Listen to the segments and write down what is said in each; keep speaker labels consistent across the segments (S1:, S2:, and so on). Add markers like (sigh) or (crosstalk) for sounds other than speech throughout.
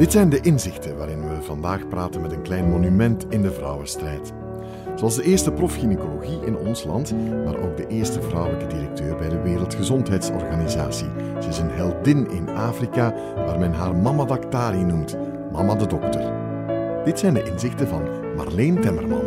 S1: Dit zijn de inzichten waarin we vandaag praten met een klein monument in de vrouwenstrijd. Zoals de eerste profgynaecologie in ons land, maar ook de eerste vrouwelijke directeur bij de Wereldgezondheidsorganisatie. Ze is een heldin in Afrika, waar men haar Mama Daktari noemt, Mama de Dokter. Dit zijn de inzichten van Marleen Temmerman.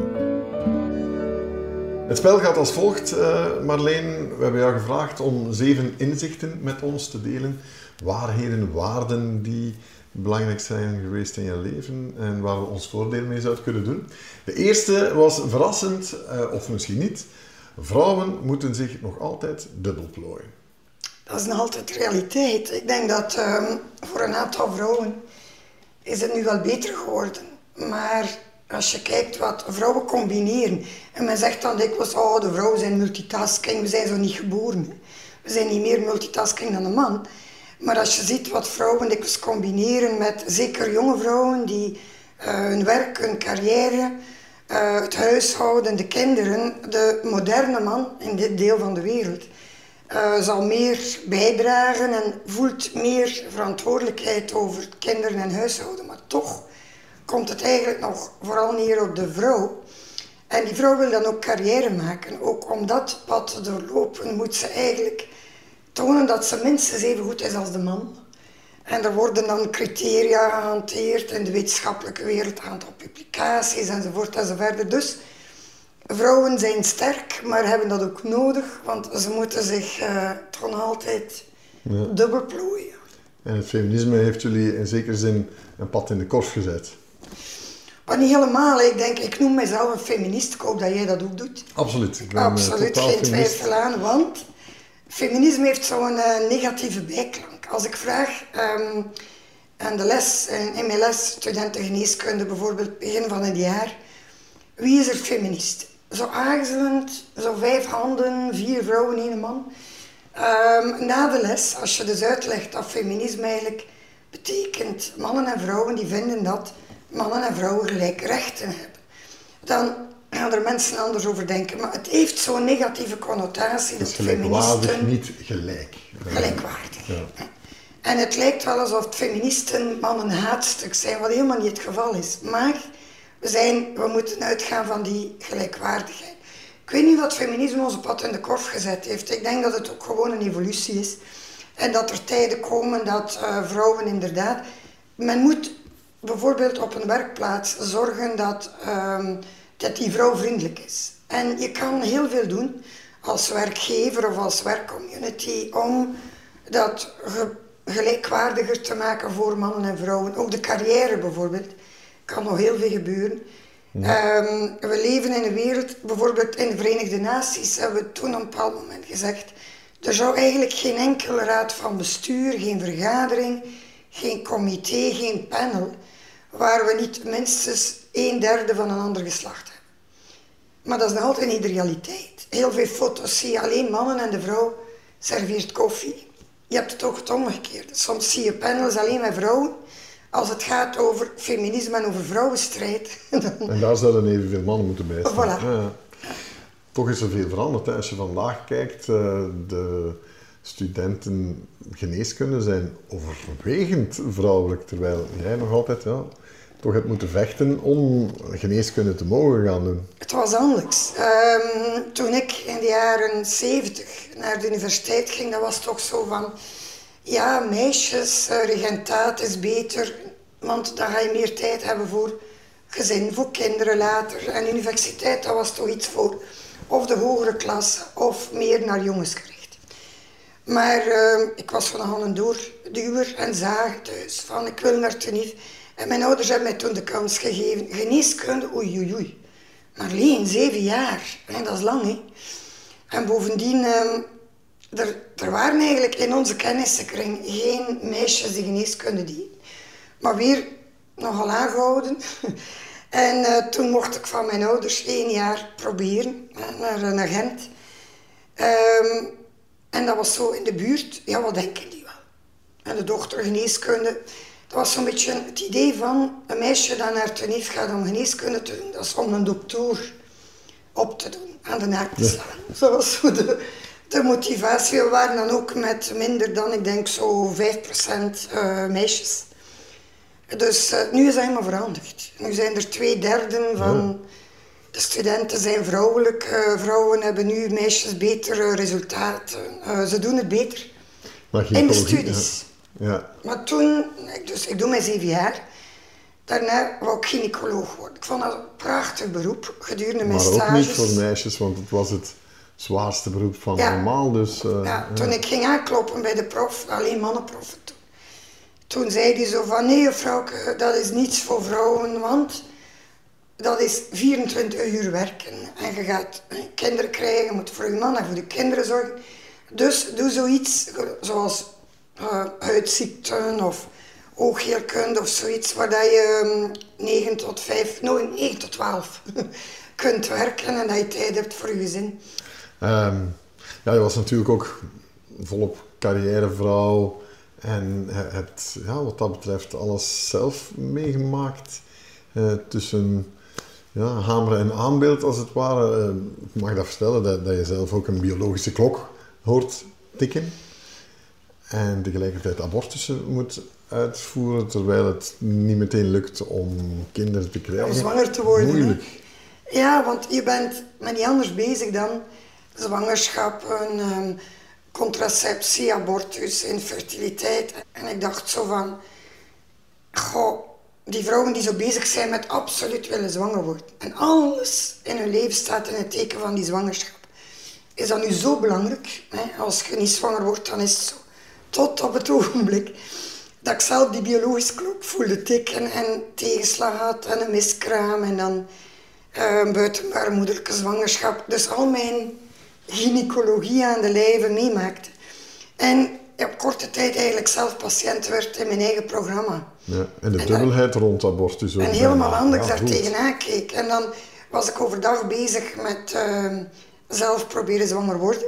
S1: Het spel gaat als volgt, uh, Marleen. We hebben jou gevraagd om zeven inzichten met ons te delen. Waarheden, waarden die belangrijk zijn geweest in je leven en waar we ons voordeel mee zouden kunnen doen. De eerste was verrassend, uh, of misschien niet. Vrouwen moeten zich nog altijd dubbel plooien.
S2: Dat is nog altijd realiteit. Ik denk dat um, voor een aantal vrouwen is het nu wel beter geworden. Maar als je kijkt wat vrouwen combineren, en men zegt dan dikwijls, oh de vrouwen zijn multitasking, we zijn zo niet geboren. We zijn niet meer multitasking dan een man. Maar als je ziet wat vrouwen dikwijls combineren met, zeker jonge vrouwen die uh, hun werk, hun carrière, uh, het huishouden, de kinderen, de moderne man in dit deel van de wereld, uh, zal meer bijdragen en voelt meer verantwoordelijkheid over kinderen en huishouden. Maar toch komt het eigenlijk nog vooral neer op de vrouw. En die vrouw wil dan ook carrière maken. Ook om dat pad te doorlopen moet ze eigenlijk tonen dat ze minstens even goed is als de man. En er worden dan criteria gehanteerd in de wetenschappelijke wereld, aantal publicaties enzovoort enzovoort. Dus vrouwen zijn sterk, maar hebben dat ook nodig, want ze moeten zich uh, toch altijd ja. dubbel plooien.
S1: En het feminisme heeft jullie in zekere zin een pad in de korf gezet.
S2: Maar niet helemaal. Ik denk, ik noem mezelf een feminist. Ik hoop dat jij dat ook doet.
S1: Absoluut.
S2: Ik ben eh, Absoluut, geen twijfel aan. Want feminisme heeft zo'n uh, negatieve bijklank. Als ik vraag um, aan de les, in mijn les, studenten geneeskunde bijvoorbeeld, begin van het jaar, wie is er feminist? Zo aarzelend, zo vijf handen, vier vrouwen, één man. Um, na de les, als je dus uitlegt dat feminisme eigenlijk betekent, mannen en vrouwen die vinden dat mannen en vrouwen gelijke rechten hebben. Dan gaan er mensen anders over denken. Maar het heeft zo'n negatieve connotatie.
S1: dat gelijkwaardig, niet gelijk.
S2: Gelijkwaardig. Ja. En het lijkt wel alsof feministen mannen haatstuk zijn, wat helemaal niet het geval is. Maar we, zijn, we moeten uitgaan van die gelijkwaardigheid. Ik weet niet wat feminisme onze pad in de korf gezet heeft. Ik denk dat het ook gewoon een evolutie is. En dat er tijden komen dat uh, vrouwen inderdaad... Men moet bijvoorbeeld op een werkplaats zorgen dat, um, dat die vrouw vriendelijk is. En je kan heel veel doen als werkgever of als werkcommunity om dat gelijkwaardiger te maken voor mannen en vrouwen. Ook de carrière bijvoorbeeld kan nog heel veel gebeuren. Um, we leven in een wereld, bijvoorbeeld in de Verenigde Naties, hebben we toen op een bepaald moment gezegd, er zou eigenlijk geen enkele raad van bestuur, geen vergadering, geen comité, geen panel waar we niet minstens een derde van een ander geslacht hebben. Maar dat is nog altijd niet de realiteit. Heel veel foto's zie je alleen mannen en de vrouw serveert koffie. Je hebt het ook het omgekeerde. Soms zie je panels alleen met vrouwen. Als het gaat over feminisme en over vrouwenstrijd. (laughs)
S1: En daar zouden evenveel mannen moeten bij
S2: zijn. Voilà. Ja.
S1: Toch is er veel veranderd. Hè. Als je vandaag kijkt, eh, de studenten geneeskunde zijn overwegend vrouwelijk. Terwijl jij nog altijd ja, toch hebt moeten vechten om geneeskunde te mogen gaan doen?
S2: Het was anders. Ehm, toen ik in de jaren 70 naar de universiteit ging, dat was toch zo van... Ja, meisjes, uh, regentaat is beter, want dan ga je meer tijd hebben voor gezin, voor kinderen later. En universiteit, dat was toch iets voor of de hogere klasse of meer naar jongens gericht. Maar uh, ik was van een doorduwer en zagen thuis van ik wil naar Tenerife. En mijn ouders hebben mij toen de kans gegeven. Geneeskunde, oei oei oei. Maar alleen zeven jaar, hè, dat is lang hè. En bovendien, eh, er, er waren eigenlijk in onze kennissenkring geen meisjes die geneeskunde deden. Maar weer nogal aangehouden. (laughs) en uh, toen mocht ik van mijn ouders één jaar proberen, naar, naar Gent. Um, en dat was zo in de buurt. Ja, wat denken die wel? En de dochter geneeskunde dat was zo'n beetje het idee van een meisje dat naar Tenerife gaat om geneeskunde te doen. Dat is om een dokter op te doen, aan de naak te slaan. Ja. (laughs) Dat was zo de, de motivatie. We waren dan ook met minder dan, ik denk, zo 5% uh, meisjes. Dus uh, nu is dat helemaal veranderd. Nu zijn er twee derden van de studenten zijn vrouwelijk. Uh, vrouwen hebben nu meisjes betere resultaten. Ze doen het beter. In de studies. Ja. Ja. Maar toen, dus ik doe mijn zeven jaar. Daarna wou ik gynaecoloog worden. Ik vond dat een prachtig beroep gedurende mijn stages.
S1: Maar ook niet voor meisjes, want het was het zwaarste beroep van ja. normaal. Dus,
S2: uh, ja, toen ik ging aankloppen bij de prof, alleen mannenproffen toen. Toen zei hij zo van, nee vrouwke, dat is niets voor vrouwen, want dat is 24 uur werken. En je gaat kinderen krijgen, je moet voor je man en voor de kinderen zorgen. Dus doe zoiets zoals uh, huidziekten of oogheelkunde of zoiets, waar dat je 9 ehm, tot 5, nou 9 tot 12 (laughs) kunt werken en dat je tijd hebt voor je gezin.
S1: Um, ja, je was natuurlijk ook volop carrièrevrouw en hebt ja, wat dat betreft alles zelf meegemaakt. Uh, tussen ja, hameren en aanbeeld als het ware. Uh, ik mag dat vertellen dat, dat je zelf ook een biologische klok hoort tikken. En tegelijkertijd abortussen moet uitvoeren, terwijl het niet meteen lukt om kinderen te krijgen.
S2: Om zwanger te worden. Moeilijk. Ja, want je bent met niet anders bezig dan zwangerschappen, um, contraceptie, abortus, infertiliteit. En ik dacht zo van, goh, die vrouwen die zo bezig zijn met absoluut willen zwanger worden. En alles in hun leven staat in het teken van die zwangerschap. Is dat nu zo belangrijk? Hè? Als je niet zwanger wordt, dan is het zo. Tot op het ogenblik dat ik zelf die biologische klok voelde tikken en tegenslag had en een miskraam en dan uh, een buitenbaarmoederlijke zwangerschap. Dus al mijn gynaecologie aan de lijve meemaakte. En op korte tijd eigenlijk zelf patiënt werd in mijn eigen programma.
S1: Ja, en de dubbelheid rond abortus
S2: ook. En helemaal anders ja, daar tegenaan keek. En dan was ik overdag bezig met uh, zelf proberen zwanger worden.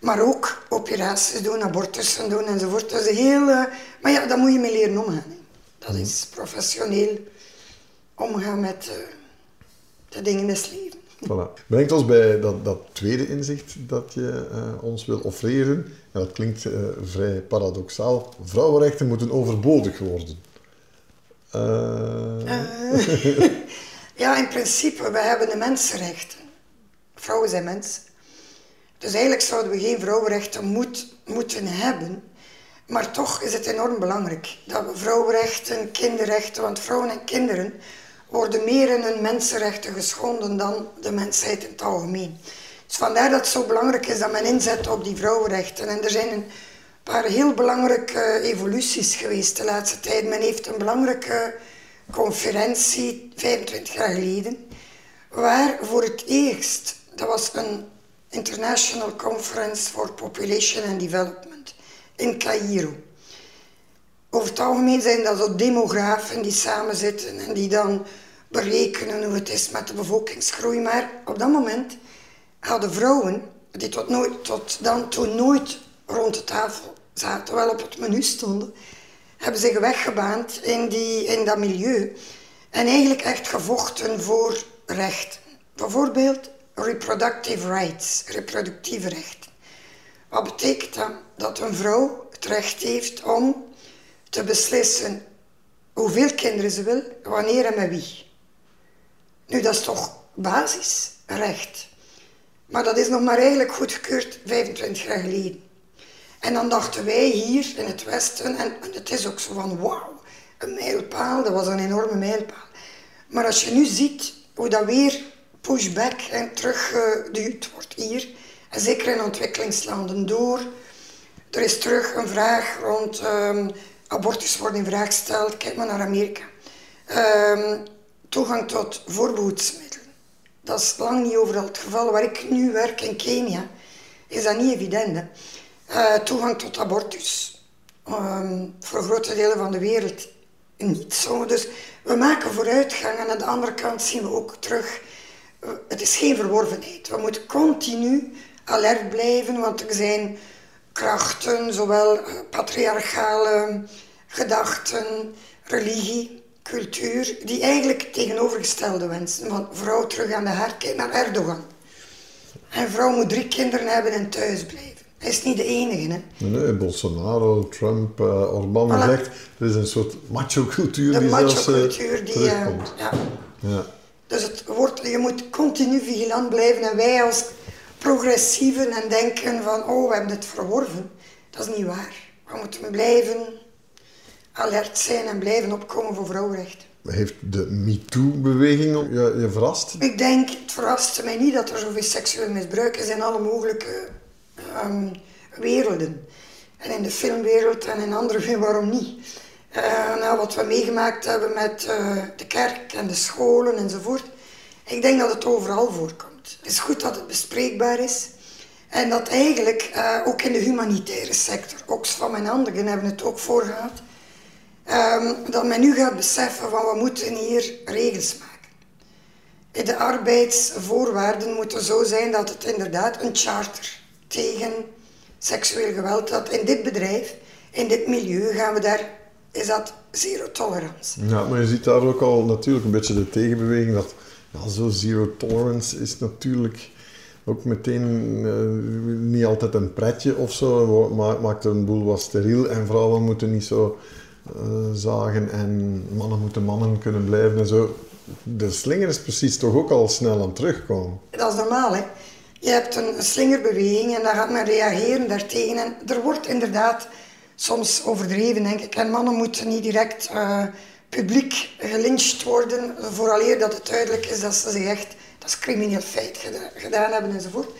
S2: Maar ook operaties doen, abortussen doen enzovoort. Dus heel... maar ja, dat moet je mee leren omgaan. Dat is professioneel omgaan met uh, de dingen in het leven.
S1: Voilà. Brengt ons bij dat, dat tweede inzicht dat je uh, ons wil offreren. En dat klinkt uh, vrij paradoxaal. Vrouwenrechten moeten overbodig worden. (laughs)
S2: ja, in principe, we hebben de mensenrechten. Vrouwen zijn mensen. Dus eigenlijk zouden we geen vrouwenrechten moet, moeten hebben. Maar toch is het enorm belangrijk dat we vrouwenrechten, kinderrechten, want vrouwen en kinderen worden meer in hun mensenrechten geschonden dan de mensheid in het algemeen. Dus vandaar dat het zo belangrijk is dat men inzet op die vrouwenrechten. En er zijn een paar heel belangrijke evoluties geweest de laatste tijd. Men heeft een belangrijke conferentie, 25 jaar geleden, waar voor het eerst, dat was een International Conference for Population and Development in Cairo. Over het algemeen zijn dat zo demografen die samen zitten en die dan berekenen hoe het is met de bevolkingsgroei. Maar op dat moment hadden vrouwen, die tot, nooit, tot dan toe nooit rond de tafel zaten, wel op het menu stonden, hebben zich weggebaand in, die, in dat milieu en eigenlijk echt gevochten voor rechten. Bijvoorbeeld reproductive rights, reproductieve rechten. Wat betekent dat? Dat een vrouw het recht heeft om te beslissen hoeveel kinderen ze wil, wanneer en met wie. Nu, dat is toch basisrecht. Maar dat is nog maar eigenlijk goedgekeurd 25 jaar geleden. En dan dachten wij hier in het Westen, en, het is ook zo van wauw, een mijlpaal, dat was een enorme mijlpaal. Maar als je nu ziet hoe dat weer pushback en teruggeduwd wordt hier, en zeker in ontwikkelingslanden door, er is terug een vraag rond um, abortus wordt in vraag gesteld, kijk maar naar Amerika. Um, toegang tot voorbehoedsmiddelen. Dat is lang niet overal het geval. Waar ik nu werk in Kenia, is dat niet evident. Uh, toegang tot abortus. Um, voor grote delen van de wereld niet zo. Dus we maken vooruitgang en aan de andere kant zien we ook terug. Uh, het is geen verworvenheid. We moeten continu alert blijven, want er zijn krachten, zowel uh, patriarchale gedachten, religie, cultuur, die eigenlijk tegenovergestelde wensen. Van vrouw terug aan de herkijk naar Erdogan. En vrouw moet drie kinderen hebben en thuis blijven. Hij is niet de enige. Hè.
S1: Nee, Bolsonaro, Trump, uh, Orbán voilà. zegt, er is een soort macho-cultuur die
S2: macho
S1: zelfs
S2: die,
S1: terugkomt.
S2: ja. ja. Dus het wordt, je moet continu vigilant blijven en wij als progressieven en denken van, oh, we hebben het verworven. Dat is niet waar. We moeten blijven alert zijn en blijven opkomen voor vrouwenrechten.
S1: Heeft de MeToo-beweging je, je verrast?
S2: Ik denk, het verraste mij niet dat er zoveel seksueel misbruik is in alle mogelijke um, werelden. En in de filmwereld en in andere, (laughs) waarom niet? Uh, nou, wat we meegemaakt hebben met uh, de kerk en de scholen enzovoort. Ik denk dat het overal voorkomt. Het is goed dat het bespreekbaar is. En dat eigenlijk uh, ook in de humanitaire sector, Oxfam en anderen hebben het ook voorgehad, um, dat men nu gaat beseffen van we moeten hier regels maken. De arbeidsvoorwaarden moeten zo zijn dat het inderdaad een charter tegen seksueel geweld, dat in dit bedrijf, in dit milieu gaan we daar, is dat zero tolerance.
S1: Ja, maar je ziet daar ook al natuurlijk een beetje de tegenbeweging dat ja, zo zero tolerance is natuurlijk ook meteen uh, niet altijd een pretje of zo, maakt een boel wat steriel en vrouwen moeten niet zo uh, zagen en mannen moeten mannen kunnen blijven en zo. De slinger is precies toch ook al snel aan terugkomen.
S2: Dat is normaal, hè. Je hebt een slingerbeweging en dan gaat men reageren daartegen. En er wordt inderdaad soms overdreven, denk ik. En mannen moeten niet direct uh, publiek gelyncht worden, vooraleer dat het duidelijk is dat ze zich echt dat is crimineel feit gedaan, hebben enzovoort.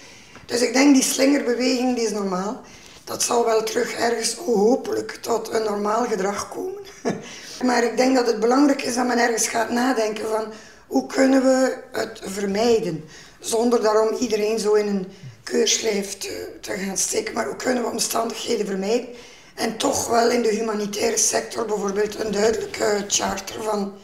S2: Dus ik denk die slingerbeweging die is normaal. Dat zal wel terug ergens hopelijk tot een normaal gedrag komen. (laughs) maar ik denk dat het belangrijk is dat men ergens gaat nadenken van hoe kunnen we het vermijden zonder daarom iedereen zo in een keurslijf te gaan steken. Maar hoe kunnen we omstandigheden vermijden en toch wel in de humanitaire sector bijvoorbeeld een duidelijke charter van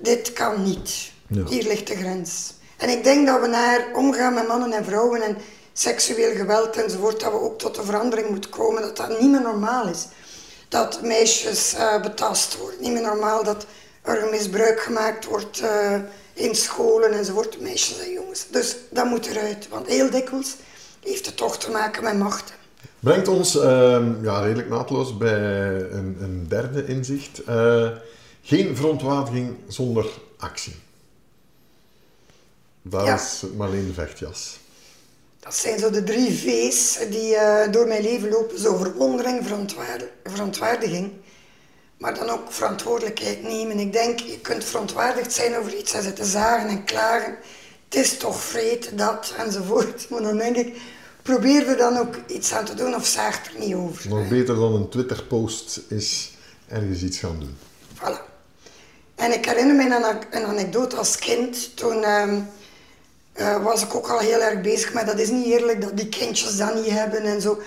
S2: dit kan niet. Hier ligt de grens. En ik denk dat we naar omgaan met mannen en vrouwen en seksueel geweld enzovoort, dat we ook tot de verandering moeten komen, dat dat niet meer normaal is. Dat meisjes uh, betast worden, niet meer normaal dat er misbruik gemaakt wordt uh, in scholen enzovoort, meisjes en jongens. Dus dat moet eruit, want heel dikwijls heeft het toch te maken met machten.
S1: Brengt ons uh, ja, redelijk naadloos bij een, een derde inzicht. Uh, geen verontwaardiging zonder actie. Dat ja. is Marleen Vechtjas.
S2: Dat zijn zo de drie V's die uh, door mijn leven lopen. Zo verwondering, verontwaardiging, maar dan ook verantwoordelijkheid nemen. Ik denk, je kunt verontwaardigd zijn over iets en zitten zagen en klagen. Het is toch vreed, dat, enzovoort. (laughs) Maar dan denk ik, probeer er dan ook iets aan te doen of zaagt er niet over.
S1: Nog beter dan een Twitter-post is ergens iets gaan doen.
S2: Voilà. En ik herinner me een, een anekdote als kind, toen... Uh, uh, was ik ook al heel erg bezig met dat is niet eerlijk dat die kindjes dat niet hebben en zo.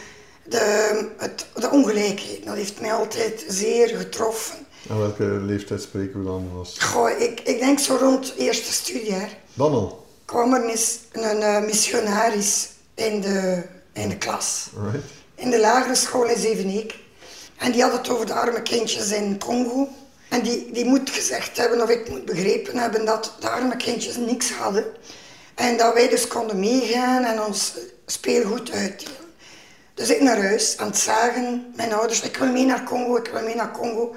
S2: De, het, de ongelijkheid, dat heeft mij altijd zeer getroffen.
S1: En welke leeftijd spreken we dan? Was?
S2: Goh, ik, ik denk zo rond het eerste studiejaar.
S1: Dan al?
S2: kwam er eens een uh, missionaris in de, in de klas.
S1: Right.
S2: In de lagere school in Zeveneek. En die had het over de arme kindjes in Congo. En die, die moet gezegd hebben, of ik moet begrepen hebben, dat de arme kindjes niks hadden. En dat wij dus konden meegaan en ons speelgoed uitdelen. Dus ik naar huis aan het zagen, mijn ouders, ik wil mee naar Congo, ik wil mee naar Congo.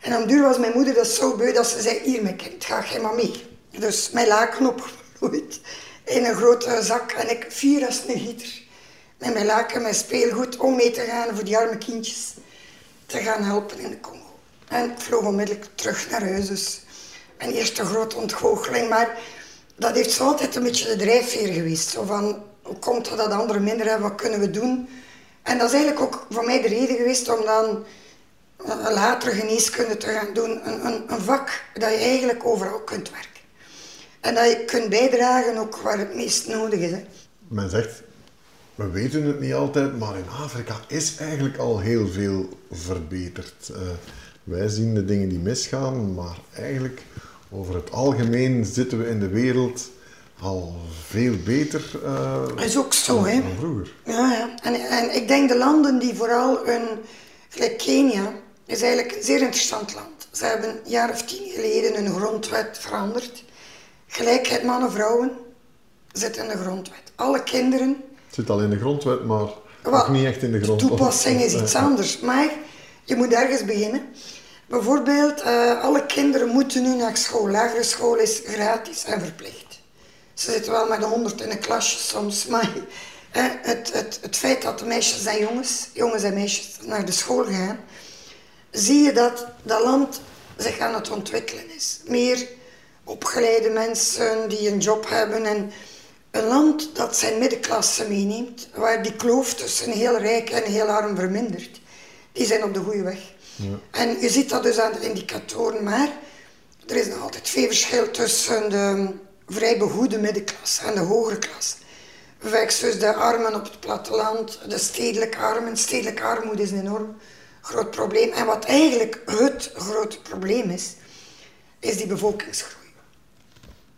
S2: En om duur was mijn moeder dat zo beu dat ze zei, hier mijn kind, ga jij maar mee. Dus mijn laken opgevloeid in een grote zak en ik vier als een gieter. Met mijn laken, mijn speelgoed, om mee te gaan voor die arme kindjes te gaan helpen in de Congo. En ik vloog onmiddellijk terug naar huis, dus mijn eerste grote ontgoocheling. Maar dat heeft zo altijd een beetje de drijfveer geweest. Zo van, hoe komt het dat anderen minder hebben, wat kunnen we doen? En dat is eigenlijk ook voor mij de reden geweest om dan een latere geneeskunde te gaan doen. Een, een, een vak dat je eigenlijk overal kunt werken. En dat je kunt bijdragen ook waar het meest nodig is. Hè.
S1: Men zegt, we weten het niet altijd, maar in Afrika is eigenlijk al heel veel verbeterd. Uh, wij zien de dingen die misgaan, maar eigenlijk over het algemeen zitten we in de wereld al veel beter uh,
S2: is ook zo, hè?
S1: dan vroeger.
S2: Ja, ja. En, en ik denk de landen die vooral een, gelijk Kenia, is eigenlijk een zeer interessant land. Ze hebben een jaar of tien geleden hun grondwet veranderd. Gelijkheid mannen-vrouwen zit in de grondwet. Alle kinderen...
S1: Het zit al in de grondwet, maar Nog niet echt in de grond.
S2: De toepassing is iets anders, maar je moet ergens beginnen. Bijvoorbeeld, uh, alle kinderen moeten nu naar school. Lagere school is gratis en verplicht. Ze zitten wel met de honderd in een klasje soms, maar uh, het, het, het feit dat de meisjes en jongens, jongens en meisjes naar de school gaan, zie je dat dat land zich aan het ontwikkelen is. Meer opgeleide mensen die een job hebben en een land dat zijn middenklasse meeneemt, waar die kloof tussen heel rijk en heel arm vermindert. Die zijn op de goede weg. Ja. En je ziet dat dus aan de indicatoren, maar er is nog altijd veel verschil tussen de vrij begoede middenklasse en de hogere klasse. Versus de armen op het platteland, de stedelijke armen. Stedelijke armoede is een enorm groot probleem. En wat eigenlijk het grote probleem is, is die bevolkingsgroei.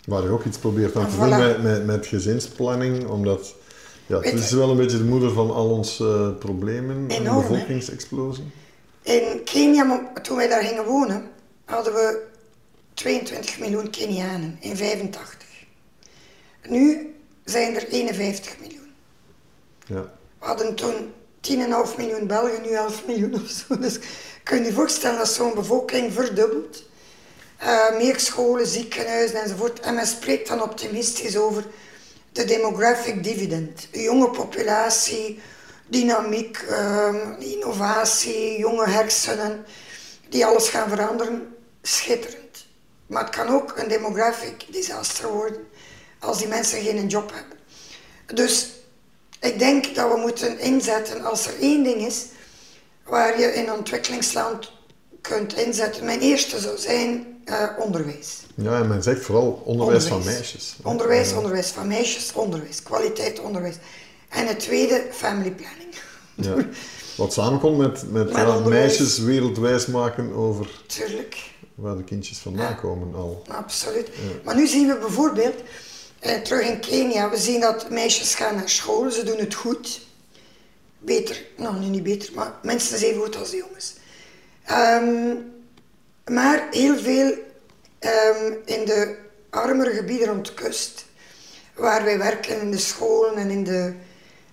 S1: Waar je ook iets probeert aan te doen met, met, met, gezinsplanning, omdat ja, het is wel een beetje de moeder van al onze uh, problemen, de bevolkingsexplosie.
S2: In Kenia, toen wij daar gingen wonen, hadden we 22 miljoen Kenianen in 85. Nu zijn er 51 miljoen. Ja. We hadden toen 10,5 miljoen Belgen, nu 11 miljoen of zo. Dus kun je je voorstellen dat zo'n bevolking verdubbelt. Uh, meer scholen, ziekenhuizen enzovoort. En men spreekt dan optimistisch over de demographic dividend. Een jonge populatie, dynamiek, um, innovatie, jonge hersenen, die alles gaan veranderen. Schitterend. Maar het kan ook een demographic disaster worden als die mensen geen job hebben. Dus ik denk dat we moeten inzetten als er één ding is waar je in ontwikkelingsland kunt inzetten. Mijn eerste zou zijn uh, onderwijs.
S1: Ja, en men zegt vooral onderwijs, van meisjes.
S2: Onderwijs, onderwijs van meisjes, onderwijs, kwaliteit onderwijs. En het tweede, family planning.
S1: Ja. (laughs) Wat samenkomt met, met, met meisjes wereldwijs maken over
S2: Tuurlijk.
S1: waar de kindjes vandaan komen al.
S2: Absoluut. Maar nu zien we bijvoorbeeld eh, terug in Kenia, we zien dat meisjes gaan naar school, ze doen het goed. Beter, nou nu niet beter, maar mensen zijn goed als de jongens. Ehm, maar heel veel ehm, in de armere gebieden rond de kust, waar wij werken in de scholen en in de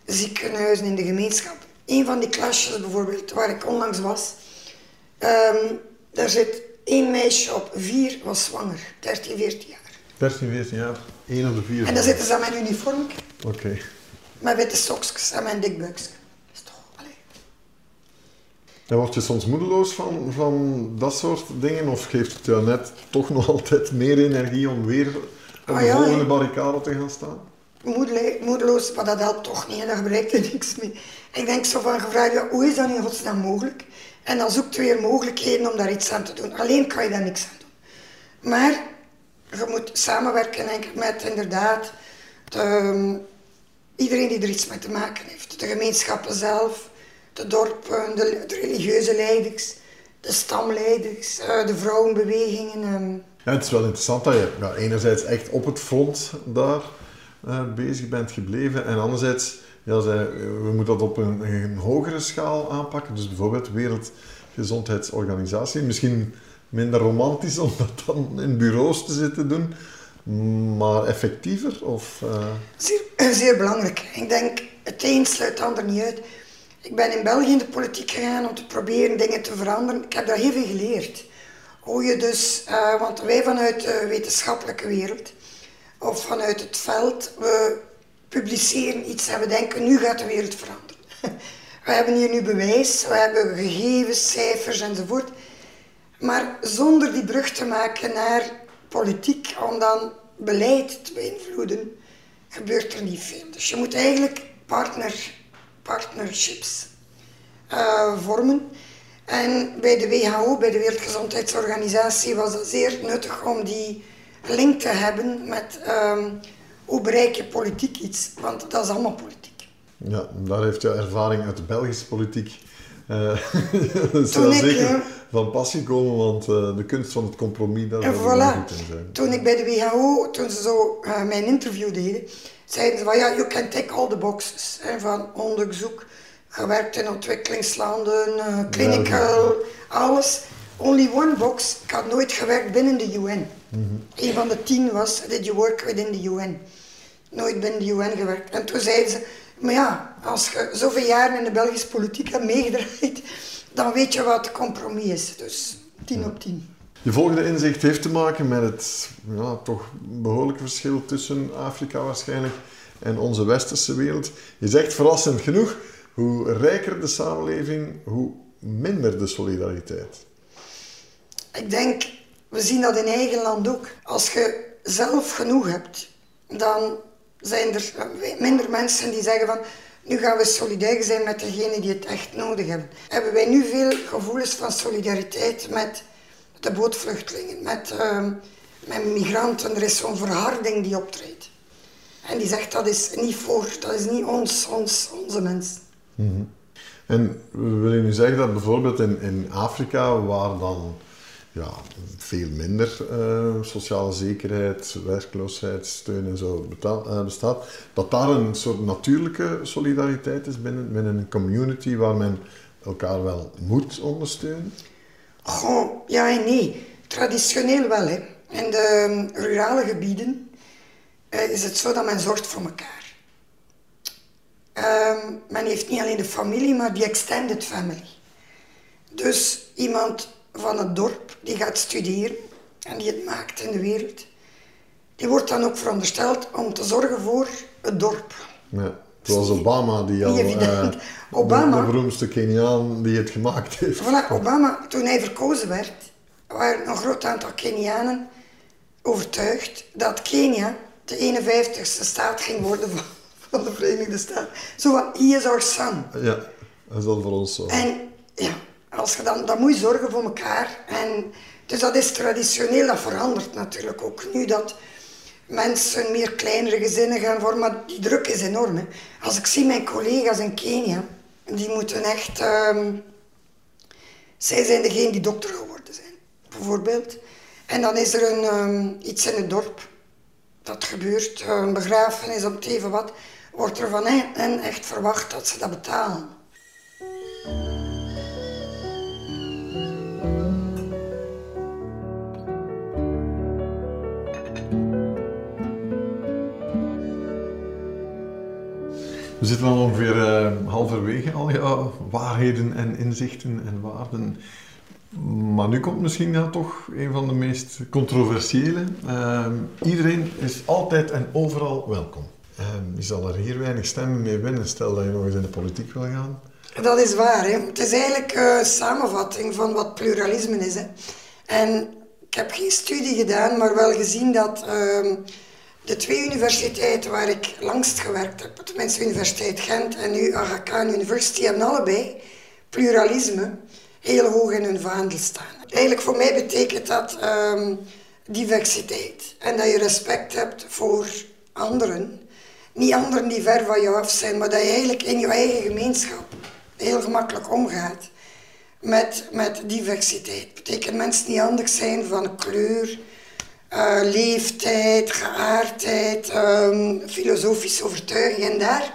S2: ziekenhuizen, in de gemeenschap. Een van die klasjes bijvoorbeeld, waar ik onlangs was, um, daar zit één meisje op, vier was zwanger, 13, 14 jaar.
S1: 13, 14 jaar, één op de vier.
S2: En dan zitten ze aan mijn uniform.
S1: Oké. Okay.
S2: Met witte sokjes en mijn dikbuiksje. Dat is toch, allee.
S1: En word je soms moedeloos van, van dat soort dingen? Of geeft het jou net toch nog (laughs) altijd meer energie om weer op ah, de volgende barricade te gaan staan?
S2: moedeloos, maar dat helpt toch niet en daar bereikt je niks mee. Ik denk zo van gevraagd, ja, hoe is dat in godsnaam mogelijk? En dan zoekt weer mogelijkheden om daar iets aan te doen. Alleen kan je daar niks aan doen. Maar je moet samenwerken denk ik, met inderdaad de, ehm, iedereen die er iets mee te maken heeft. De gemeenschappen zelf, de dorpen, de, de religieuze leiders, de stamleiders, uh, de vrouwenbewegingen. Ehm.
S1: Ja, het is wel interessant dat je ja, enerzijds echt op het front daar uh, bezig bent gebleven en anderzijds, ja, we moeten dat op een, een hogere schaal aanpakken. Dus bijvoorbeeld Wereldgezondheidsorganisatie. Misschien minder romantisch (laughs) om dat dan in bureaus te zitten doen, maar effectiever? Of, uh...
S2: zeer, eh, zeer belangrijk. Ik denk, het een sluit het ander niet uit. Ik ben in België in de politiek gegaan om te proberen dingen te veranderen. Ik heb daar heel veel geleerd. Hoe je dus, uh, want wij vanuit de wetenschappelijke wereld of vanuit het veld, we publiceren iets en we denken, nu gaat de wereld veranderen. (laughs) We hebben hier nu bewijs, we hebben gegevens, cijfers enzovoort. Maar zonder die brug te maken naar politiek, om dan beleid te beïnvloeden, gebeurt er niet veel. Dus je moet eigenlijk partner, partnerships uh, vormen. En bij de WHO, bij de Wereldgezondheidsorganisatie, was het zeer nuttig om die link te hebben met um, hoe bereik je politiek iets, want dat is allemaal politiek.
S1: Ja, daar heeft jouw ervaring uit de Belgische politiek (laughs) uh, zou zeker van passie komen, want uh, de kunst van het compromis, daar
S2: zou voilà. goed in zijn. Toen ik bij de WHO, toen ze zo uh, mijn interview deden, zeiden ze van ja, you can take all the boxes. Hè, van onderzoek, gewerkt in ontwikkelingslanden, clinical, alles. Only one box, ik had nooit gewerkt binnen de UN. Mm Een van de tien was, did you work within the UN? Nooit binnen de UN gewerkt. En toen zeiden ze, Maar ja, als je zoveel jaren in de Belgische politiek hebt meegedraaid, dan weet je wat compromis is. Dus 10 op 10.
S1: Je volgende inzicht heeft te maken met het ja, toch behoorlijke verschil tussen Afrika waarschijnlijk en onze westerse wereld. Je zegt verrassend genoeg, hoe rijker de samenleving, hoe minder de solidariteit.
S2: Ik denk, we zien dat in eigen land ook. Als je zelf genoeg hebt, dan zijn er minder mensen die zeggen van nu gaan we solidair zijn met degenen die het echt nodig hebben. Hebben wij nu veel gevoelens van solidariteit met de bootvluchtelingen, met, uh, met migranten. Er is zo'n verharding die optreedt. En die zegt dat is niet voor, dat is niet ons, ons onze mens.
S1: Mm En wil je nu zeggen dat bijvoorbeeld in, in Afrika, waar dan ja, veel minder uh, sociale zekerheid, werkloosheidssteun en zo uh, bestaat, dat daar een soort natuurlijke solidariteit is binnen, binnen een community waar men elkaar wel moet ondersteunen?
S2: Goh, ja en nee. Traditioneel wel. Hè. In de um, rurale gebieden uh, is het zo dat men zorgt voor elkaar. Um, men heeft niet alleen de familie, maar die extended family. Dus iemand van het dorp die gaat studeren en die het maakt in de wereld, die wordt dan ook verondersteld om te zorgen voor het dorp.
S1: Ja, zoals Obama, die al uh, Obama, de, beroemdste Keniaan die het gemaakt heeft.
S2: Voilà, Obama, toen hij verkozen werd, waren een groot aantal Kenianen overtuigd dat Kenia de 51ste staat ging worden van, van de Verenigde Staten. Zo van, he is our son.
S1: Ja, dat is dan voor ons zo.
S2: En ja, als je dan, dan moet je zorgen voor elkaar. En, dus dat is traditioneel, dat verandert natuurlijk ook nu dat mensen meer kleinere gezinnen gaan vormen, maar die druk is enorm. Hè. Als ik zie mijn collega's in Kenia, die moeten echt... Um, zij zijn degene die dokter geworden zijn, bijvoorbeeld. En dan is er een, um, iets in het dorp dat gebeurt, een begrafenis op even wat, wordt er van hen echt verwacht dat ze dat betalen.
S1: We zitten al ongeveer uh, halverwege al ja, waarheden en inzichten en waarden. Maar nu komt misschien ja, toch een van de meest controversiële. Uh, iedereen is altijd en overal welkom. Uh, je zal er hier weinig stemmen mee winnen, stel dat je nog eens in de politiek wil gaan.
S2: Dat is waar. Hè. Het is eigenlijk een samenvatting van wat pluralisme is. Hè. En ik heb geen studie gedaan, maar wel gezien dat ehm, de twee universiteiten waar ik langst gewerkt heb, tenminste Universiteit Gent en nu Aga Khan University, hebben allebei pluralisme heel hoog in hun vaandel staan. Eigenlijk voor mij betekent dat um, diversiteit en dat je respect hebt voor anderen. Niet anderen die ver van jou af zijn, maar dat je eigenlijk in je eigen gemeenschap heel gemakkelijk omgaat met, met diversiteit. Dat betekent mensen niet anders zijn van kleur, uh, leeftijd, geaardheid, um, filosofische overtuiging. En daar,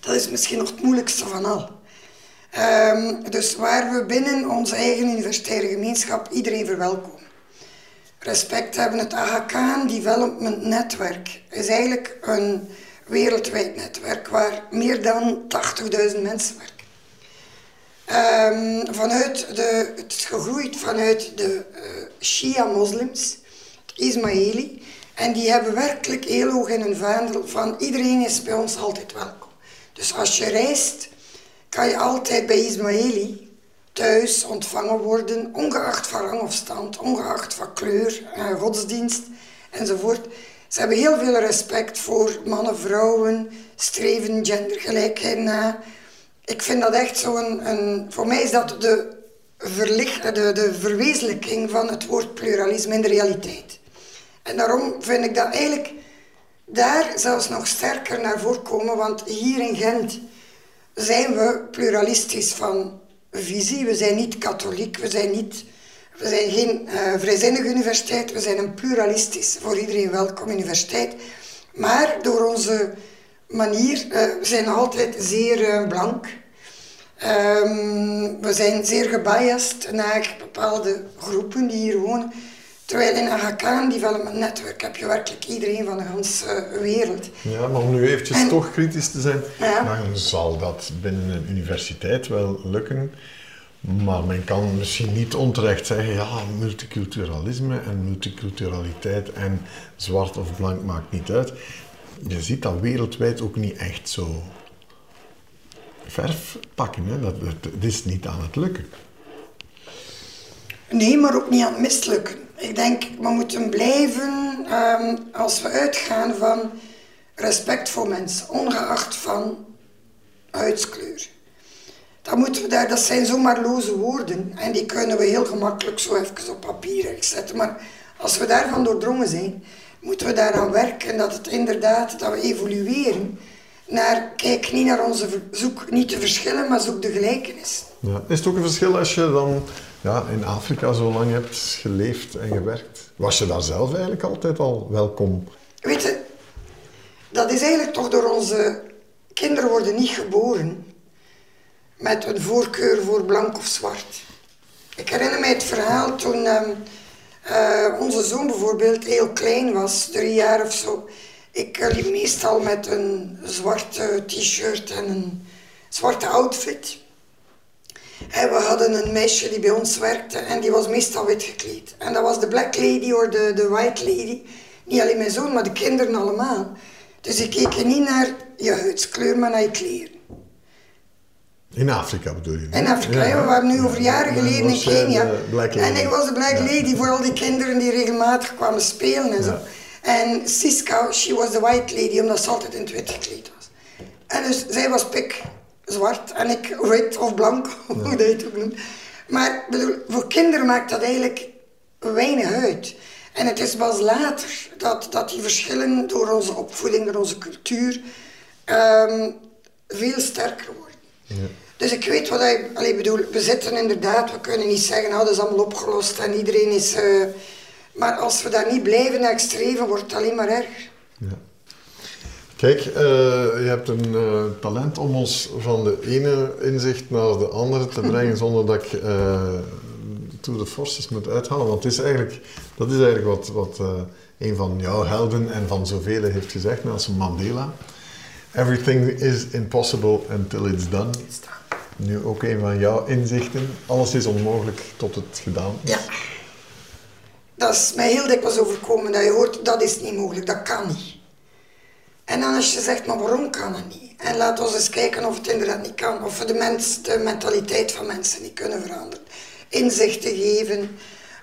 S2: dat is misschien nog het moeilijkste van al. Um, dus waar we binnen onze eigen universitaire gemeenschap iedereen verwelkomen. Respect hebben het Aga Development Network is eigenlijk een wereldwijd netwerk waar meer dan 80.000 mensen werken. Um, vanuit de, het is gegroeid vanuit de uh, Shia-moslims, Ismaili. En die hebben werkelijk heel hoog in hun vaandel van iedereen is bij ons altijd welkom. Dus als je reist, kan je altijd bij Ismaili thuis ontvangen worden, ongeacht van rang of stand, ongeacht van kleur, uh, godsdienst enzovoort. Ze hebben heel veel respect voor mannen, vrouwen, streven gendergelijkheid na. Ik vind dat echt zo'n... Een, voor mij is dat de, verlicht, de, de verwezenlijking van het woord pluralisme in de realiteit. En daarom vind ik dat eigenlijk daar zelfs nog sterker naar voren komen, want hier in Gent zijn we pluralistisch van visie. We zijn niet katholiek, we zijn niet we zijn geen uh, vrijzinnige universiteit, we zijn een pluralistisch, voor iedereen welkom universiteit. Maar door onze manier, uh, we zijn altijd zeer uh, blank. Um, we zijn zeer gebiased naar bepaalde groepen die hier wonen. Terwijl in een HK Development Network heb je werkelijk iedereen van de hele wereld.
S1: Ja, maar om nu eventjes toch kritisch te zijn, dan zal dat binnen een universiteit wel lukken. Maar men kan misschien niet onterecht zeggen, ja, multiculturalisme en multiculturaliteit en zwart of blank maakt niet uit. Je ziet dat wereldwijd ook niet echt zo verf pakken. Hè? Dat, het is niet aan het lukken.
S2: Nee, maar ook niet aan het mislukken. Ik denk, we moeten blijven, um, als we uitgaan van respect voor mensen, ongeacht van huidskleur. Dan moeten we daar, dat zijn zomaar loze woorden en die kunnen we heel gemakkelijk zo even op papier zetten. Maar als we daarvan doordrongen zijn, moeten we daaraan werken dat het inderdaad, dat we evolueren naar, kijk niet naar onze, zoek niet de verschillen, maar zoek de gelijkenis.
S1: Ja. Is het ook een verschil als je dan ja, in Afrika zo lang hebt geleefd en gewerkt? Was je daar zelf eigenlijk altijd al welkom?
S2: Weet je, dat is eigenlijk toch door onze kinderen worden niet geboren met een voorkeur voor blank of zwart. Ik herinner mij het verhaal toen ehm, eh, onze zoon bijvoorbeeld heel klein was, drie jaar of zo. Ik eh, liep meestal met een zwarte t-shirt en een zwarte outfit. En we hadden een meisje die bij ons werkte en die was meestal wit gekleed. En dat was de black lady of de, de white lady. Niet alleen mijn zoon, maar de kinderen allemaal. Dus ik keek niet naar je huidskleur, maar naar je kleren.
S1: In Afrika bedoel je?
S2: In Afrika, ja. we waren nu over jaren geleden in Kenia. En ik was de black lady voor al die kinderen die regelmatig kwamen spelen en zo. En Siska, she was the white lady, omdat ze altijd in het wit gekleed was. En dus zij was pik zwart en ik wit of blank, (laughs) hoe dat je het ook noemt. Maar bedoel, voor kinderen maakt dat eigenlijk weinig uit. En het is pas later dat, dat die verschillen door onze opvoeding, door onze cultuur, um, veel sterker worden. Ja. Dus ik weet wat ik allee, bedoel. We zitten inderdaad, we kunnen niet zeggen, nou, dat is allemaal opgelost en iedereen is... Uh, maar als we daar niet blijven naar streven, wordt het alleen maar erger. Ja.
S1: Kijk, uh, je hebt een uh, talent om ons van de ene inzicht naar de andere te brengen (laughs) zonder dat ik uh, the forces moet uithalen. Want het is eigenlijk, dat is eigenlijk wat, wat een van jouw helden en van zoveel heeft gezegd, Nelson Mandela. Everything is impossible until it's done. Nu ook een van jouw inzichten. Alles is onmogelijk tot het gedaan is.
S2: Ja. Dat is mij heel dikwijls overkomen. Dat je hoort, dat is niet mogelijk, dat kan niet. En dan als je zegt, maar waarom kan het niet? En laat ons eens kijken of het inderdaad niet kan. Of we de, mens, de mentaliteit van mensen niet kunnen veranderen. Inzichten geven.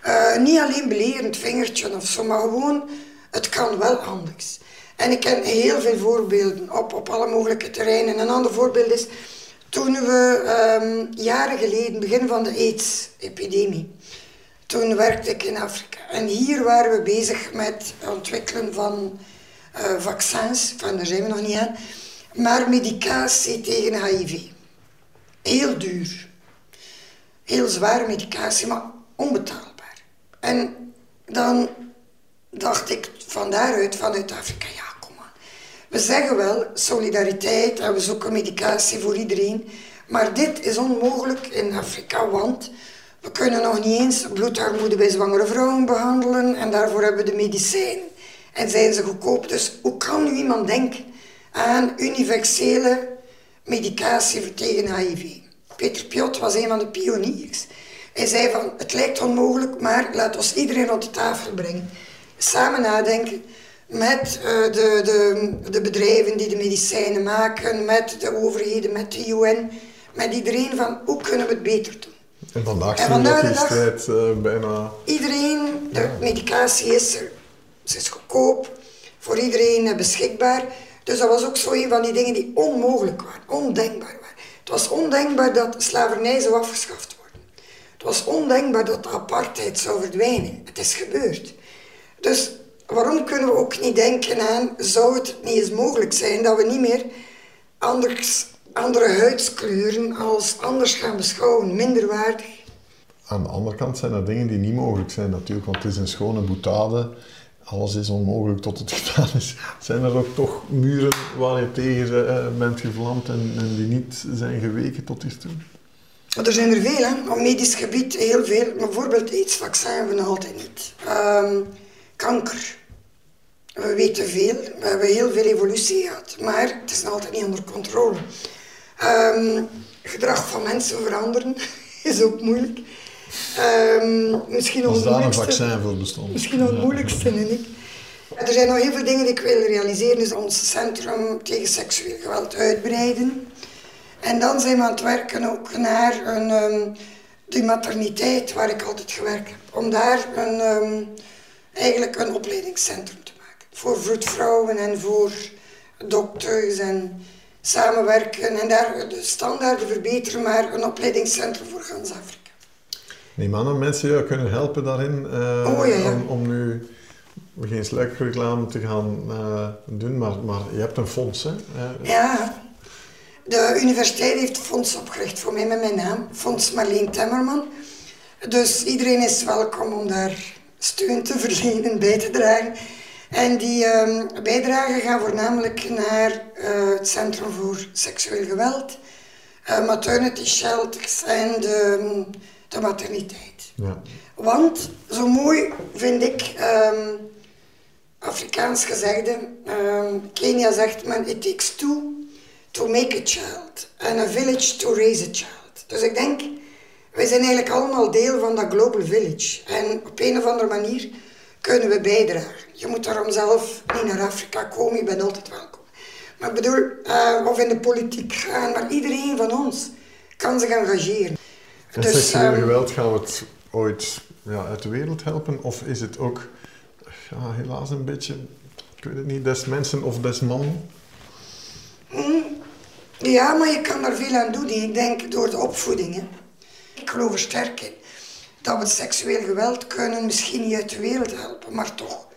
S2: Uh, niet alleen belerend vingertje of zo, maar gewoon, het kan wel anders. En ik ken heel veel voorbeelden op, op alle mogelijke terreinen. Een ander voorbeeld is, toen we um, jaren geleden, begin van de AIDS-epidemie, toen werkte ik in Afrika. En hier waren we bezig met het ontwikkelen van vaccins, van daar zijn we nog niet aan, maar medicatie tegen HIV. Heel duur. Heel zware medicatie, maar onbetaalbaar. En dan dacht ik van daaruit, vanuit Afrika, ja, kom maar. We zeggen wel solidariteit en we zoeken medicatie voor iedereen, maar dit is onmogelijk in Afrika, want we kunnen nog niet eens bloedarmoede bij zwangere vrouwen behandelen en daarvoor hebben we de medicijnen en zijn ze goedkoop. Dus hoe kan nu iemand denken aan universele medicatie tegen HIV? Peter Piot was een van de pioniers. Hij zei van, het lijkt onmogelijk, maar laat ons iedereen op de tafel brengen. Samen nadenken met uh, de, de, de bedrijven die de medicijnen maken, met de overheden, met de UN, met iedereen van, hoe kunnen we het beter doen?
S1: En vandaag die strijd uh, bijna...
S2: Iedereen, de medicatie is er ze is goedkoop, voor iedereen eh, beschikbaar. Dus dat was ook zo een van die dingen die onmogelijk waren, ondenkbaar waren. Het was ondenkbaar dat slavernij zou afgeschaft worden. Het was ondenkbaar dat de apartheid zou verdwijnen. Het is gebeurd. Dus waarom kunnen we ook niet denken aan, zou het niet eens mogelijk zijn dat we niet meer andere huidskleuren als anders gaan beschouwen, minderwaardig?
S1: Aan de andere kant zijn er dingen die niet mogelijk zijn natuurlijk, want het is een schone boetade alles is onmogelijk tot het (laughs) gedaan is. Zijn er ook toch muren waar je tegen uh, bent gevlamd en, en, die niet zijn geweken tot hiertoe?
S2: Er zijn er veel, hè. op medisch gebied heel veel. Bijvoorbeeld aidsvaccin hebben we altijd niet. Ehm, kanker. We weten veel, we hebben heel veel evolutie gehad, maar het is altijd niet onder controle. Um, gedrag van mensen veranderen (laughs) is ook moeilijk. Um, misschien
S1: Als daar een vaccin voor bestond.
S2: Misschien nog het moeilijkste, vind ik. Er zijn nog heel veel dingen die ik wil realiseren. Dus ons centrum tegen seksueel geweld uitbreiden. En dan zijn we aan het werken ook naar een, um, die materniteit waar ik altijd gewerkt heb. Om daar een, um, eigenlijk een opleidingscentrum te maken. Voor vroedvrouwen en voor dokters en samenwerken. En daar de standaarden verbeteren, maar een opleidingscentrum voor gans Afrika.
S1: Die mannen, mensen ja, kunnen helpen daarin uh,
S2: oh, ja, ja.
S1: Om, om nu geen sluikreclame te gaan uh, doen, maar, maar je hebt een fonds, hè?
S2: Ja. De universiteit heeft een fonds opgericht voor mij met mijn naam, Fonds Marleen Temmerman. Dus iedereen is welkom om daar steun te (laughs) verlenen, bij te dragen. En die um, bijdragen gaan voornamelijk naar uh, het Centrum voor Seksueel Geweld, uh, maternity shelters en de, de materniteit.
S1: Ja.
S2: Want, zo mooi vind ik, um, Afrikaans gezegde, um, Kenia zegt men, it takes two to make a child and a village to raise a child. Dus ik denk, wij zijn eigenlijk allemaal deel van dat global village. En op een of andere manier kunnen we bijdragen. Je moet daarom zelf niet naar Afrika komen, je bent altijd welkom. Maar ik bedoel, uh, of in de politiek gaan, maar iedereen van ons kan zich engageren.
S1: En dus, seksueel um, geweld gaan we het ooit ja, uit de wereld helpen? Of is het ook, ja, helaas een beetje, ik weet het niet, des mensen of des mannen?
S2: Mm, ja, maar je kan daar veel aan doen. Ik denk door de opvoeding. Hè. Ik geloof er sterk in dat we seksueel geweld kunnen misschien niet uit de wereld helpen, maar toch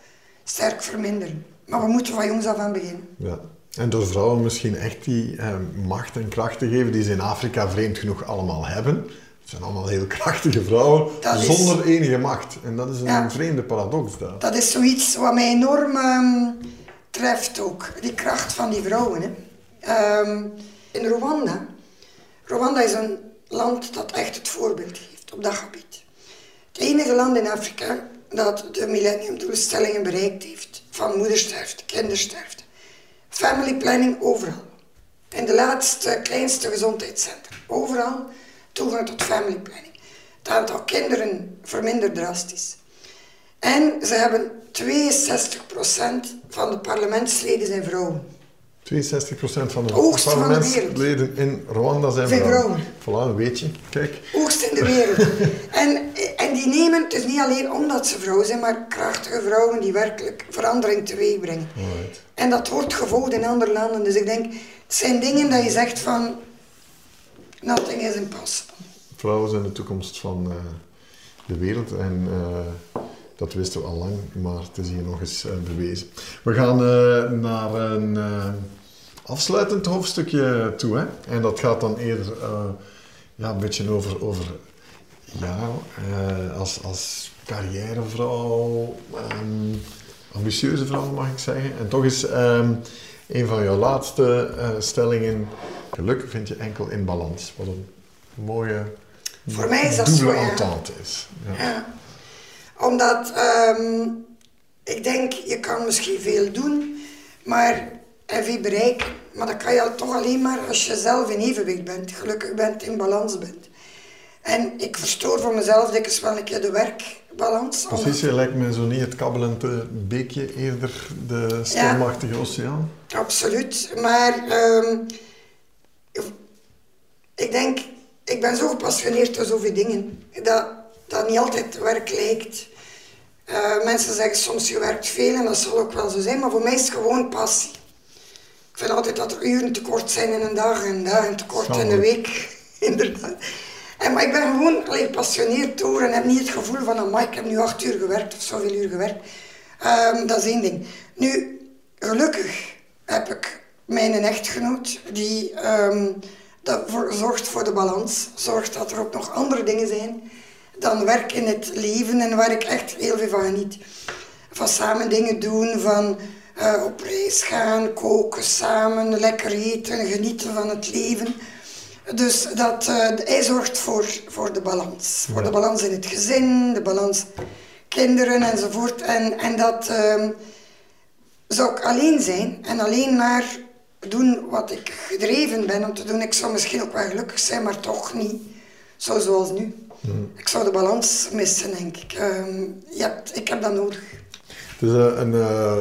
S2: sterk verminderen. Maar we moeten van jongs af aan beginnen.
S1: Ja. En door vrouwen misschien echt die eh, macht en kracht te geven die ze in Afrika vreemd genoeg allemaal hebben. Het zijn allemaal heel (laughs) krachtige vrouwen zonder enige macht. En dat is een ja, vreemde paradox daar.
S2: Dat is zoiets wat mij enorm um, treft ook. Die kracht van die vrouwen. Hè. Um, in Rwanda. Rwanda is een land dat echt het voorbeeld geeft op dat gebied. Het enige land in Afrika dat de millenniumdoelstellingen bereikt heeft van moedersterfte, kindersterfte. Family planning overal. In de laatste, kleinste gezondheidscentra. Overal toegang tot family planning. Het aantal kinderen vermindert drastisch. En ze hebben 62% van de parlementsleden zijn vrouwen.
S1: 62% van de parlementsleden in Rwanda zijn vrouwen. Voilà, een weetje. Kijk.
S2: Oogst in de wereld. (laughs) en, en die nemen het dus niet alleen omdat ze vrouwen zijn, maar krachtige vrouwen die werkelijk verandering teweeg brengen.
S1: Right.
S2: En dat wordt gevolgd in andere landen. Dus ik denk, het zijn dingen dat je zegt van, nothing is impossible.
S1: Vrouwen zijn de toekomst van uh, de wereld en uh, dat wisten we al lang, maar het is hier nog eens uh, bewezen. We gaan naar een afsluitend hoofdstukje toe. Hè? En dat gaat dan eerder ja, een beetje over, over ja, als, als carrièrevrouw, um, ambitieuze vrouw mag ik zeggen. En toch is um, een van jouw laatste stellingen, geluk vind je enkel in balans. Wat een mooie
S2: voor mij is dat zo, ja.
S1: is.
S2: Ja. ja. Omdat um, ik denk, je kan misschien veel doen, maar en veel bereiken. Maar dat kan je toch alleen maar als je zelf in evenwicht bent, gelukkig bent, in balans bent. En ik verstoor voor mezelf dikwijls wel een keer de werkbalans.
S1: Precies, je lijkt me zo niet het kabbelende beekje, eerder de stormachtige ja, oceaan.
S2: Absoluut, maar um, ik denk, ik ben zo gepassioneerd door zoveel dingen, dat dat niet altijd werk lijkt. Uh, mensen zeggen soms je werkt veel en dat zal ook wel zo zijn, maar voor mij is het gewoon passie. Ik vind altijd dat er uren tekort zijn in een dag en dagen tekort in de week, (laughs) inderdaad. En, maar ik ben gewoon allee, gepassioneerd door en heb niet het gevoel van, oh, ik heb nu acht uur gewerkt of zoveel uur gewerkt. Um, dat is één ding. Nu, gelukkig heb ik mijn echtgenoot die um, dat voor, zorgt voor de balans, zorgt dat er ook nog andere dingen zijn dan werk in het leven en waar ik echt heel veel van geniet. Van samen dingen doen, van uh, op reis gaan, koken samen, lekker eten, genieten van het leven. Dus dat, uh, hij zorgt voor, voor de balans. Voor de balans in het gezin, de balans kinderen enzovoort. En, en dat uh, zou ik alleen zijn en alleen maar doen wat ik gedreven ben om te doen. Ik zou misschien ook wel gelukkig zijn, maar toch niet zo zoals nu. Hmm. Ik zou de balans missen, denk ik. Uh, ja, ik heb dat nodig.
S1: Het is een, een uh,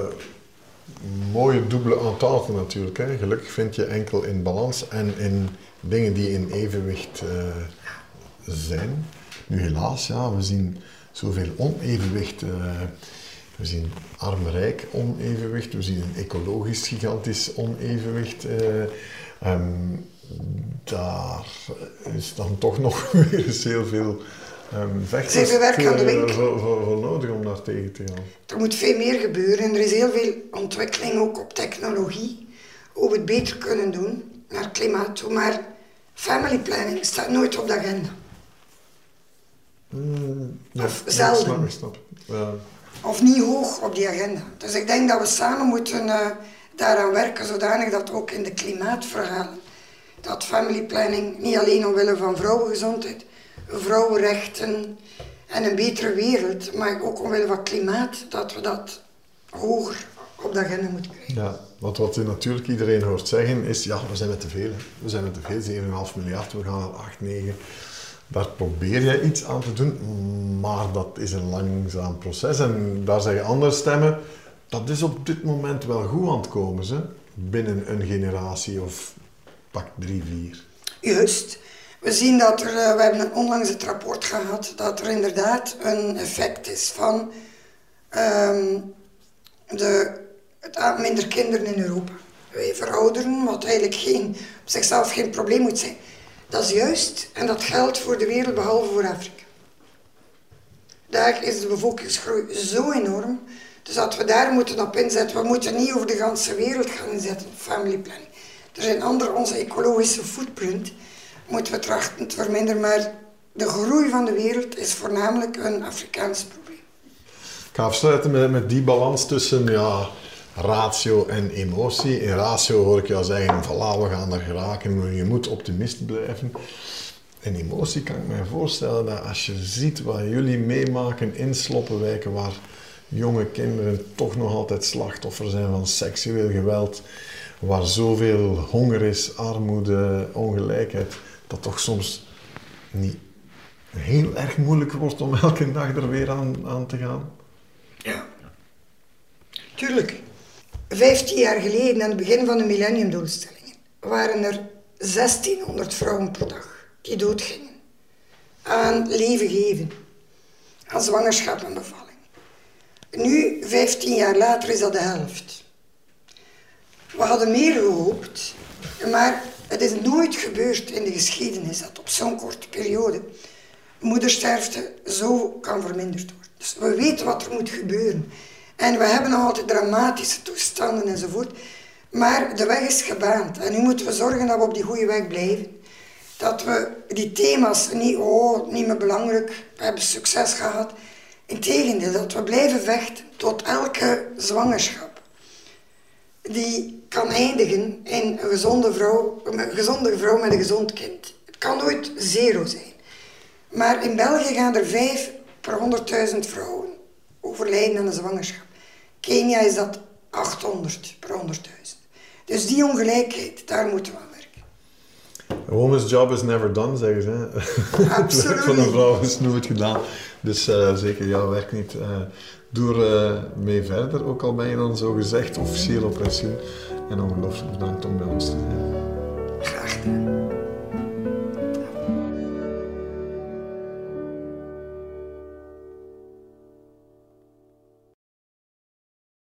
S1: mooie dubbele entente natuurlijk. Hè? Gelukkig vind je enkel in balans en in dingen die in evenwicht uh, zijn. Nu helaas, ja, we zien zoveel onevenwicht. Uh, we zien arm-rijk onevenwicht, we zien een ecologisch gigantisch onevenwicht. Um, daar is dan toch nog (laughs) weer eens heel veel um, vechters
S2: werk aan de winkel.
S1: Voor, voor, voor, nodig om daar tegen te gaan.
S2: Er moet veel meer gebeuren. Er is heel veel ontwikkeling ook op technologie. Hoe we het beter kunnen doen naar klimaat toe. Maar family planning staat nooit op de agenda.
S1: Mm,
S2: of zelden. Of niet hoog op die agenda. Dus ik denk dat we samen moeten uh, daaraan werken, zodanig dat ook in de klimaatverhalen, dat family planning niet alleen omwille van vrouwengezondheid, vrouwenrechten en een betere wereld, maar ook omwille van klimaat, dat we dat hoger op de agenda moeten krijgen.
S1: Ja, want wat natuurlijk iedereen hoort zeggen is, ja, we zijn met te veel. We zijn met te veel, 7,5 miljard, we gaan naar 8, 9. Daar probeer je iets aan te doen, maar dat is een langzaam proces. En daar zeggen andere stemmen, dat is op dit moment wel goed aan het komen, ze, binnen een generatie of pak drie, vier.
S2: Juist. We zien dat er, eh, we hebben onlangs het rapport gehad, dat er inderdaad een effect is van um, de, het minder kinderen in Europa. Wij verouderen, wat eigenlijk geen, op zichzelf geen probleem moet zijn. Dat is juist en dat geldt voor de wereld behalve voor Afrika. Daar is de bevolkingsgroei zo enorm, dus dat we daar moeten op inzetten. We moeten niet over de hele wereld gaan inzetten, family planning. Er zijn andere, onze ecologische footprint moeten we trachten te verminderen, maar de groei van de wereld is voornamelijk een Afrikaans probleem.
S1: Ik ga afsluiten met, met die balans tussen ja, ratio en emotie. In ratio hoor ik jou zeggen, voilà, we gaan daar geraken, je moet optimist blijven. In emotie kan ik me voorstellen dat als je ziet wat jullie meemaken in sloppenwijken, waar jonge kinderen toch nog altijd slachtoffer zijn van seksueel geweld, waar zoveel honger is, armoede, ongelijkheid, dat toch soms niet heel erg moeilijk wordt om elke dag er weer aan, aan te gaan?
S2: Ja, tuurlijk. Vijftien jaar geleden, aan het begin van de millenniumdoelstellingen, waren er 1600 vrouwen per dag die doodgingen. Aan leven geven, aan zwangerschap en bevalling. Nu, 15 jaar later, is dat de helft. We hadden meer gehoopt, maar het is nooit gebeurd in de geschiedenis dat op zo'n korte periode moedersterfte zo kan verminderd worden. Dus we weten wat er moet gebeuren. En we hebben nog altijd dramatische toestanden enzovoort. Maar de weg is gebaand. En nu moeten we zorgen dat we op die goede weg blijven. Dat we die thema's niet, oh, niet meer belangrijk, we hebben succes gehad. Integendeel, dat we blijven vechten tot elke zwangerschap. Die kan eindigen in een gezonde vrouw, een gezonde vrouw met een gezond kind. Het kan nooit zero zijn. Maar in België gaan er vijf per 100.000 vrouwen overlijden aan een zwangerschap. Kenia is dat 800 per 100.000. Dus die ongelijkheid, daar moeten we aan werken.
S1: A woman's job is never done, zeggen ze.
S2: Absoluut.
S1: Het (laughs) van een vrouw is nooit gedaan. Dus uh, zeker jouw werk niet. Uh, doe er uh, mee verder, ook al ben je dan zo gezegd officieel op pensioen. En ongelooflijk bedankt om bij ons te zijn.
S2: Graag gedaan.